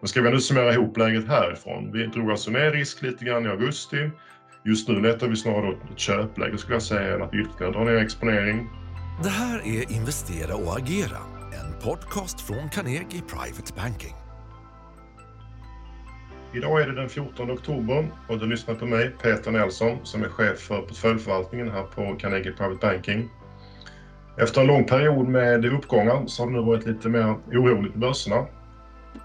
Men ska vi nu summera ihop läget härifrån. Vi drog alltså ner risk lite grann i augusti. Just nu letar vi snarare ett köpläge skulle jag säga än att ytterligare dra ner exponering. Det här är Investera och agera, en podcast från Carnegie Private Banking. Idag är det den 14 oktober och du lyssnar på mig, Peter Nelson, som är chef för portföljförvaltningen här på Carnegie Private Banking. Efter en lång period med uppgångar så har det nu varit lite mer oroligt på börserna.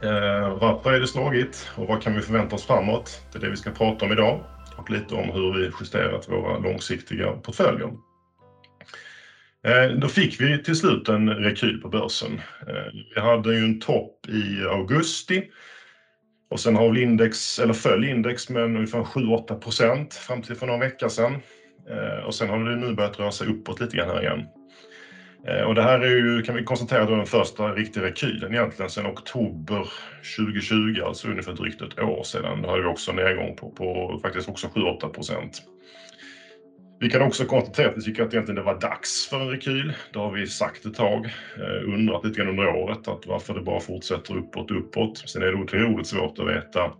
Eh, varför är det slagit och vad kan vi förvänta oss framåt? Det är det vi ska prata om idag och lite om hur vi justerat våra långsiktiga portföljer. Eh, då fick vi till slut en rekyl på börsen. Eh, vi hade ju en topp i augusti och sen har index, eller föll index med ungefär 7-8 procent fram till för någon vecka sedan. Eh, och sen har det nu börjat röra sig uppåt lite grann här igen. Eh, och det här är ju, kan vi konstatera, då den första riktiga rekylen egentligen sedan oktober 2020, alltså ungefär drygt ett år sedan. Då hade vi också en nedgång på, på faktiskt också 7-8 procent. Vi kan också konstatera att vi tycker att egentligen det var dags för en rekyl. Det har vi sagt ett tag, eh, undrat lite grann under året att varför det bara fortsätter uppåt, uppåt. Sen är det otroligt svårt att veta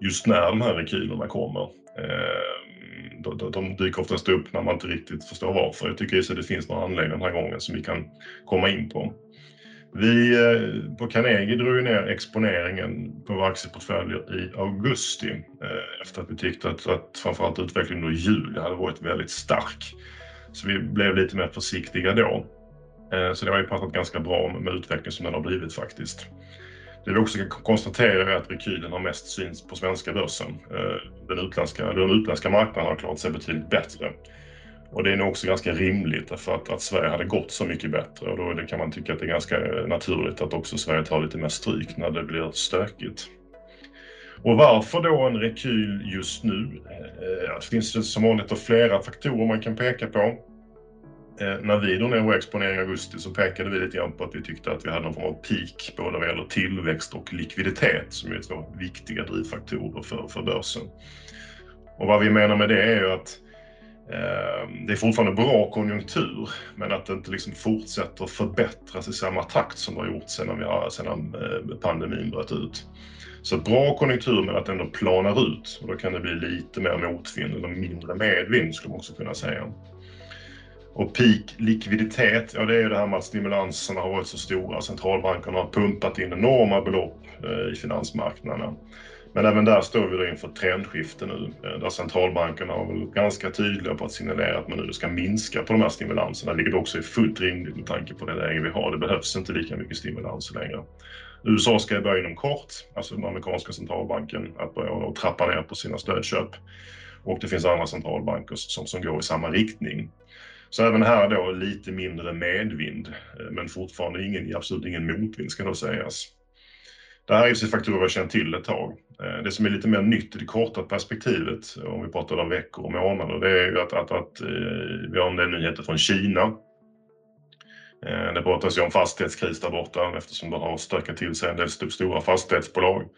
just när de här rekylerna kommer. Eh, de dyker oftast upp när man inte riktigt förstår varför. Jag tycker att det finns några anledningar den här gången som vi kan komma in på. Vi eh, på Carnegie drog ju ner exponeringen på våra aktieportföljer i augusti eh, efter att vi tyckte att, att framförallt utvecklingen under juli hade varit väldigt stark. Så vi blev lite mer försiktiga då. Eh, så det har ju passat ganska bra med utvecklingen som den har blivit faktiskt. Det vi också kan konstatera är att rekylen har mest syns på svenska börsen. Eh, den utländska, den utländska marknaden har klarat sig betydligt bättre. Och det är nog också ganska rimligt för att, att Sverige hade gått så mycket bättre och då det kan man tycka att det är ganska eh, naturligt att också Sverige tar lite mer stryk när det blir stökigt. Och varför då en rekyl just nu? Eh, det finns som vanligt flera faktorer man kan peka på. Eh, när vi drog ner vår exponering i augusti så pekade vi lite grann på att vi tyckte att vi hade någon form av peak både vad gäller tillväxt och likviditet som är två viktiga drivfaktorer för, för börsen. Och vad vi menar med det är ju att eh, det är fortfarande bra konjunktur, men att det inte liksom fortsätter förbättras i samma takt som det har gjort sedan, vi har, sedan eh, pandemin bröt ut. Så bra konjunktur, men att det ändå planar ut. Och då kan det bli lite mer motvind, eller mindre medvind skulle man också kunna säga. Och peak likviditet, ja det är ju det här med att stimulanserna har varit så stora. Centralbankerna har pumpat in enorma belopp eh, i finansmarknaderna. Men även där står vi då inför ett trendskifte nu eh, där centralbankerna har varit ganska tydliga på att signalera att man nu ska minska på de här stimulanserna, vilket också är fullt rimligt med tanke på det läge vi har. Det behövs inte lika mycket stimulanser längre. USA ska börja inom kort, alltså den amerikanska centralbanken, att börja trappa ner på sina stödköp. Och det finns andra centralbanker som, som går i samma riktning. Så även här då lite mindre medvind, eh, men fortfarande ingen, absolut ingen motvind ska då sägas. Det här är ju faktorer vi har känt till ett tag. Eh, det som är lite mer nytt i det korta perspektivet, om vi pratar om veckor och månader, det är ju att, att, att eh, vi har en del nyheter från Kina. Det pratas ju om fastighetskris där borta eftersom det har stökat till sig en del stora fastighetsbolag.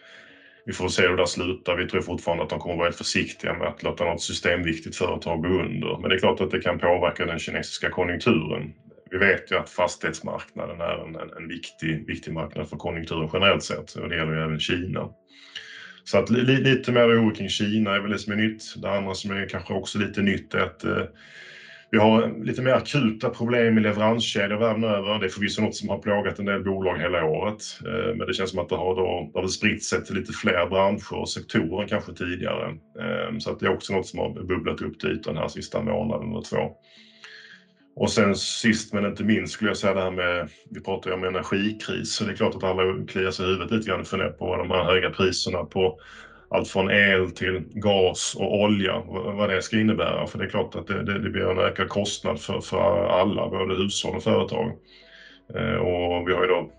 Vi får se hur det slutar. Vi tror fortfarande att de kommer att vara helt försiktiga med att låta något systemviktigt företag gå under. Men det är klart att det kan påverka den kinesiska konjunkturen vi vet ju att fastighetsmarknaden är en, en, en, viktig, viktig marknad för konjunkturen generellt sett och det gäller ju även Kina. Så att li, lite mer oro kring Kina är väl det som är nytt. Det andra som är kanske också lite nytt är att eh, vi har lite mer akuta problem i leveranskedjor världen över. Det är förvisso något som har plågat en del bolag hela året. Eh, men det känns som att det har, då, det har spritt sig till lite fler branscher och sektorer än kanske tidigare. Eh, så att det är också något som har bubblat upp till ytan här sista månaden eller två. Och sen sist men inte minst skulle jag säga det här med, vi pratar ju om energikris, så det är klart att alla kliar sig i huvudet lite grann och funderar på de här höga priserna på allt från el till gas och olja, vad det ska innebära. För det är klart att det, det, det blir en ökad kostnad för, för alla, både hushåll och företag. Eh, och vi har ju då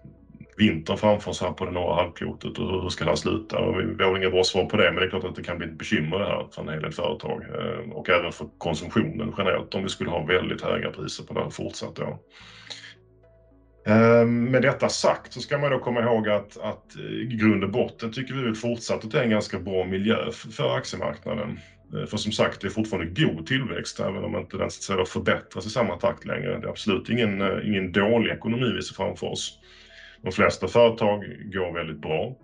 vintern framför oss här på det norra halvklotet och hur ska det här sluta? Och vi, vi har inga bra svar på det, men det är klart att det kan bli ett bekymmer det här för en hel del företag eh, och även för konsumtionen generellt om vi skulle ha väldigt höga priser på det här fortsatt då. Ehm, med detta sagt så ska man då komma ihåg att, att eh, i grund och botten tycker vi fortsatt att det är en ganska bra miljö för, aktiemarknaden. Eh, för som sagt, det är fortfarande god tillväxt även om inte den förbättras i samma takt längre. Det är absolut ingen, eh, ingen dålig ekonomi vi ser framför oss. De flesta företag går väldigt bra.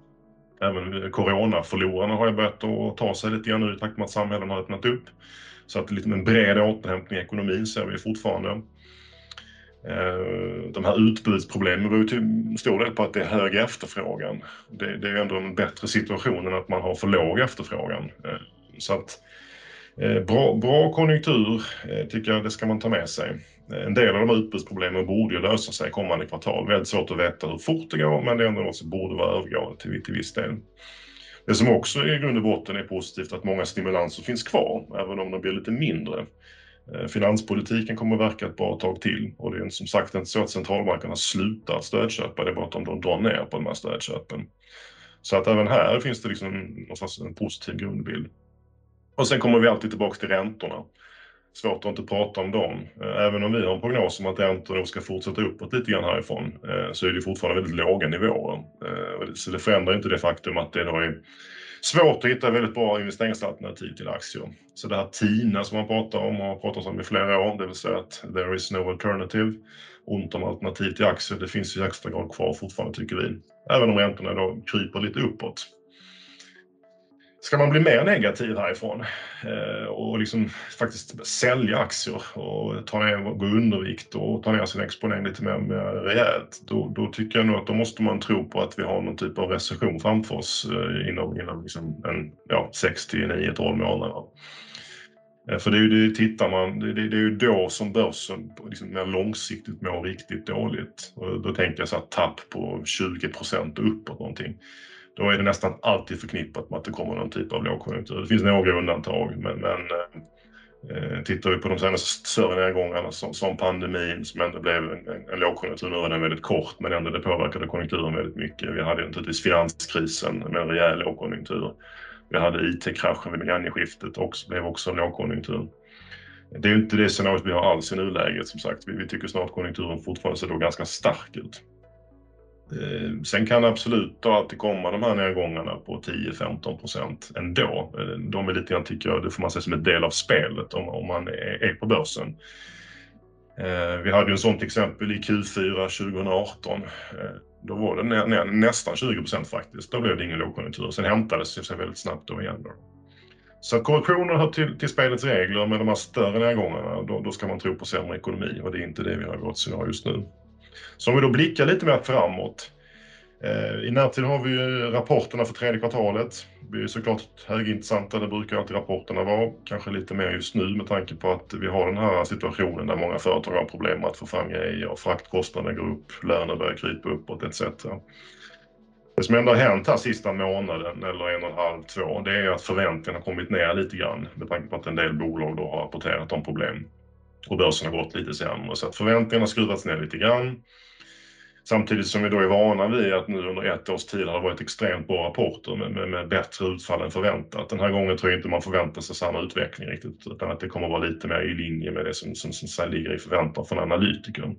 Även coronaförlorarna har ju börjat att ta sig lite grann nu i takt med att samhällen har öppnat upp. Så att lite en bred återhämtning i ekonomin ser vi fortfarande. Eh, de här utbudsproblemen beror till stor del på att det är hög efterfrågan. Det, det är ändå en bättre situation än att man har för låg efterfrågan. Eh, så att eh, bra, bra konjunktur tycker jag det ska man ta med sig. En del av de här utbudsproblemen borde ju lösa sig kommande kvartal. Väldigt svårt att veta hur fort det går men det är ändå något som borde vara övergående till, till viss del. Det som också i grund och botten är positivt att många stimulanser finns kvar, även om de blir lite mindre. Eh, finanspolitiken kommer att verka ett bra tag till och det är som sagt inte så att centralbankerna slutar stödköpa, det är bara att de drar ner på de här stödköpen. Så att även här finns det liksom någonstans en positiv grundbild. Och sen kommer vi alltid tillbaka till räntorna. Svårt att inte prata om dem. Eh, även om vi har en prognos om att räntorna ska fortsätta uppåt lite grann härifrån eh, så är det fortfarande väldigt låga nivåer. Så det förändrar inte det faktum att det då är svårt att hitta väldigt bra investeringsalternativ till aktier. Så det här TINA som man pratar om och har pratat om i flera år, det vill säga att there is no alternative, ont om alternativ till aktier, det finns i högsta grad kvar fortfarande tycker vi. Även om räntorna då kryper lite uppåt. Ska man bli mer negativ härifrån eh, och liksom faktiskt sälja aktier och ta ner, gå undervikt och ta ner sin exponering lite mer, mer rejält, då, då tycker jag nog att då måste man tro på att vi har någon typ av recession framför oss eh, inom, inom liksom en, ja, 6 till 9, 12 månader. Eh, för det är ju det, tittar man, det, det, är ju då som börsen liksom mer långsiktigt mår riktigt dåligt. Och då tänker jag så här tapp på 20 procent och uppåt någonting då är det nästan alltid förknippat med att det kommer någon typ av lågkonjunktur. Det finns några undantag, men, men eh, eh tittar vi på de senaste större nedgångarna som, som pandemin som ändå blev en, en lågkonjunktur, nu var den väldigt kort, men ändå det påverkade konjunkturen väldigt mycket. Vi hade naturligtvis finanskrisen med en rejäl lågkonjunktur. Vi hade IT-kraschen vid millennieskiftet och blev också en lågkonjunktur. Det är ju inte det scenariot vi har alls i nuläget som sagt. Vi, vi tycker snart konjunkturen fortfarande ser då ganska stark ut. Eh, sen kan det absolut alltid komma de här nedgångarna på 10-15 procent ändå. Eh, de är lite grann, tycker jag, det får man se som en del av spelet om, om man är, är på börsen. Eh, vi hade ju en sånt exempel i Q4 2018. Då var det nä, nä, nästan 20 procent faktiskt. Då blev det ingen lågkonjunktur. Sen hämtades det sig väldigt snabbt då igen. Då. Så korrektioner hör till, till spelets regler, med de här större nedgångarna, då, då ska man tro på sämre ekonomi och det är inte det vi har i vårt scenario just nu. Så om vi då blickar lite mer framåt. Eh, I närtid har vi ju rapporterna för tredje kvartalet. Det är såklart högintressanta, det brukar alltid rapporterna vara. Kanske lite mer just nu med tanke på att vi har den här situationen där många företag har problem med att få fram grejer. Fraktkostnaderna går upp, löner börjar krypa uppåt etc. Det som ändå har hänt här sista månaden eller en och en halv, två, det är att förväntningarna har kommit ner lite grann med tanke på att en del bolag då har rapporterat om problem och börsen har gått lite sämre. Så att förväntningarna har skruvats ner lite grann. Samtidigt som vi då är vana vid att nu under ett års tid har det varit extremt bra rapporter med, med, med, bättre utfall än förväntat. Den här gången tror jag inte man förväntar sig samma utveckling riktigt utan att det kommer vara lite mer i linje med det som, som, som ligger i förväntan från analytikern.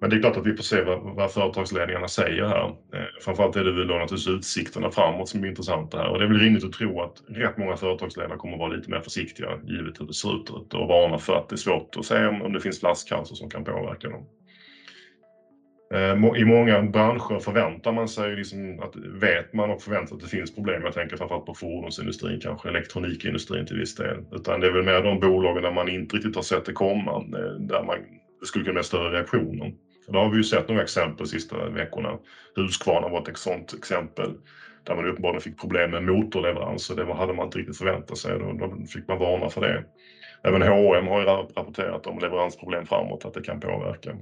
Men det är klart att vi får se vad, vad företagsledningarna säger här. Eh, framförallt är det väl då naturligtvis utsikterna framåt som är intressanta här och det är väl rimligt att tro att rätt många företagsledare kommer att vara lite mer försiktiga givet hur det ser ut och varna för att det är svårt att se om, om det finns flaskhalsar som kan påverka dem. Eh, I många branscher förväntar man sig liksom att vet man och förväntar sig att det finns problem. Jag tänker framförallt på fordonsindustrin, kanske elektronikindustrin till viss del. Utan det är väl mer de bolagen där man inte riktigt har sett det komma, eh, där man, skulle kunna bli större reaktioner. För då har vi ju sett några exempel de sista veckorna. Husqvarna var ett sådant exempel där man uppenbarligen fick problem med motorleveranser. Det hade man inte riktigt förväntat sig. Då, då fick man varna för det. Även H&M har ju rapporterat om leveransproblem framåt, att det kan påverka.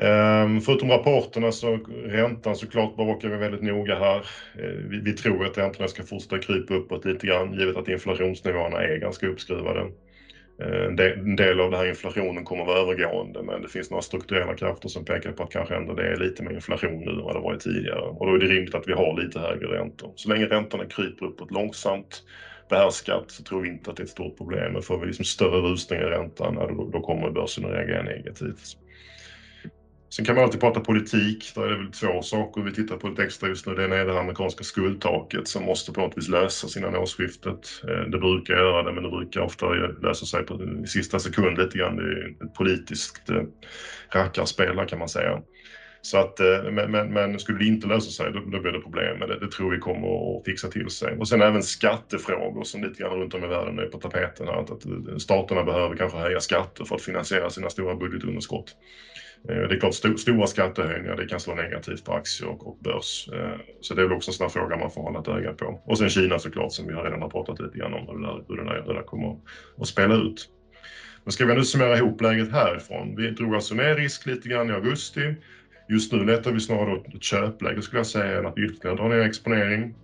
Ehm, förutom rapporterna så räntan såklart bevakar vi väldigt noga här. Ehm, vi, vi tror att räntorna ska fortsätta krypa uppåt lite grann givet att inflationsnivåerna är ganska uppskruvade. Eh, en del av den här inflationen kommer att vara övergående men det finns några strukturella krafter som pekar på att kanske ändå det är lite mer inflation nu än vad det varit tidigare. Och då är det rimligt att vi har lite högre räntor. Så länge räntorna kryper uppåt långsamt behärskat så tror vi inte att det är ett stort problem. Men får vi liksom större rusningar i räntan, då, då kommer börsen att reagera negativt. Sen kan man alltid prata politik. Där är det väl två saker vi tittar på lite extra just nu. Det ena är det amerikanska skuldtaket som måste på något vis lösas innan årsskiftet. Eh, det brukar göra det, men det brukar ofta lösa sig på sista sekund lite grann. Det är ett politiskt eh, rackarspel kan man säga. Så att, eh, men, men, men, skulle det inte lösa sig, då, då blir det problem med det. Det tror vi kommer att fixa till sig. Och sen även skattefrågor som lite grann runt om i världen är på tapeten. Att, att staterna behöver kanske höja skatter för att finansiera sina stora budgetunderskott. Eh, det är klart, st stora skattehöjningar det kan slå negativt på aktier och, och börs. Eh, så det är väl också en sån fråga man får hålla ett öga på. Och sen Kina såklart som vi redan har pratat lite grann om hur det där, hur det där, hur det där kommer att spela ut. Men ska vi nu summera ihop läget härifrån. Vi drog alltså ner risk lite grann i augusti. Just nu letar vi snarare ett köpläge skulle jag säga än att ytterligare dra ner exponering.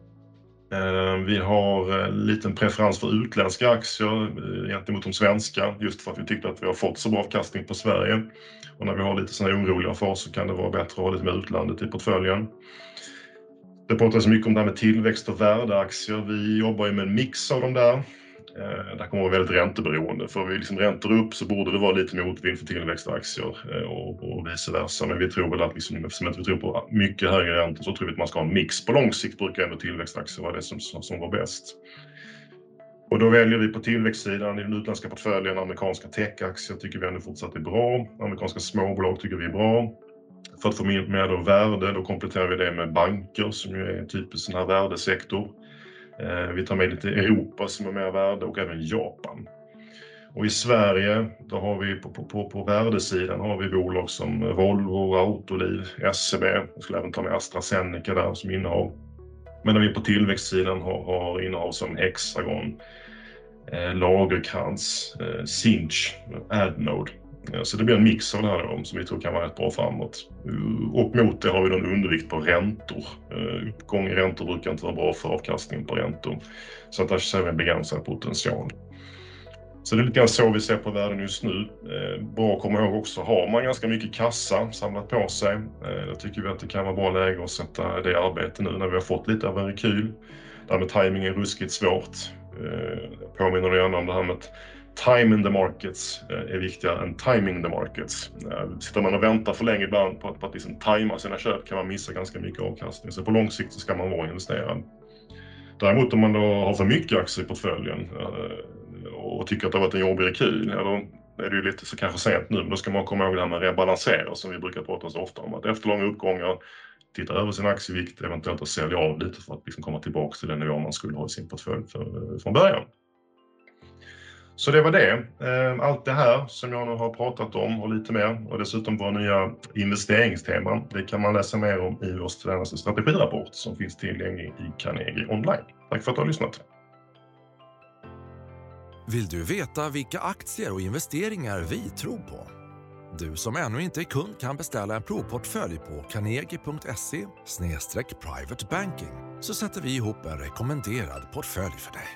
Eh, vi har en liten preferens för utländska aktier eh, gentemot de svenska just för att vi tyckte att vi har fått så bra avkastning på Sverige. Och när vi har lite sådana oroliga faser kan det vara bättre att ha lite med utlandet i portföljen. Det pratas mycket om det här med tillväxt och värdeaktier. Vi jobbar ju med en mix av de där. Eh, det kommer vara väldigt ränteberoende. Får vi liksom räntor upp så borde det vara lite motvind för tillväxtaktier eh, och, och vice versa. Men vi tror väl att liksom, eftersom vi tror på mycket högre räntor så tror vi att man ska ha en mix. På lång sikt brukar ändå tillväxtaktier vara det som, som var bäst. Och då väljer vi på tillväxtsidan i den utländska portföljen amerikanska techaktier tycker vi ändå fortsatt är bra. Amerikanska småbolag tycker vi är bra. För att få mer då värde då kompletterar vi det med banker som ju är en typisk sån här värdesektor. Eh, vi tar med lite Europa som är mer värde och även Japan. Och i Sverige, då har vi på, på, på, på värdesidan har vi bolag som Volvo, Autoliv, SEB, jag skulle även ta med AstraZeneca där som innehav. Medan vi på tillväxtsidan har, har innehav som Hexagon, eh, Lagerkrans, eh, Sinch, Adnode. Så det blir en mix av det här då, som vi tror kan vara rätt bra framåt. Och mot det har vi då en undervikt på räntor. Eh, uppgång i räntor brukar inte vara bra för avkastningen på räntor. Så att där ser vi en begränsad potential. Så det är lite grann så vi ser på världen just nu. Eh, bra att komma ihåg också, har man ganska mycket kassa samlat på sig, eh, då tycker vi att det kan vara bra läge att sätta det i arbete nu när vi har fått lite av en rekyl. Det här med timing är ruskigt svårt. Jag påminner gärna om det här med att time in the markets eh, är viktigare än timing the markets. Eh, sitter man och väntar för länge ibland på att, på att liksom tajma sina köp kan man missa ganska mycket avkastning. Så på lång sikt så ska man vara investerad. Däremot om man då har för mycket aktier i portföljen eh, och tycker att det har varit en jobbig rekyl, ja, då är det ju lite så kanske sent nu. Men då ska man komma ihåg det här med rebalansera som vi brukar prata så ofta om. Att efter långa uppgångar titta över sin aktievikt, eventuellt att sälja av lite för att liksom komma tillbaka till den nivå man skulle ha i sin portfölj för, från början. Så det var det. Ehm, allt det här som jag nu har pratat om och lite mer och dessutom våra nya investeringsteman, det kan man läsa mer om i vår senaste strategirapport som finns tillgänglig i Carnegie online. Tack för att du har lyssnat. Vill du veta vilka aktier och investeringar vi tror på? Du som ännu inte är kund kan beställa en provportfölj på carnegie.se privatebanking så sätter vi ihop en rekommenderad portfölj för dig.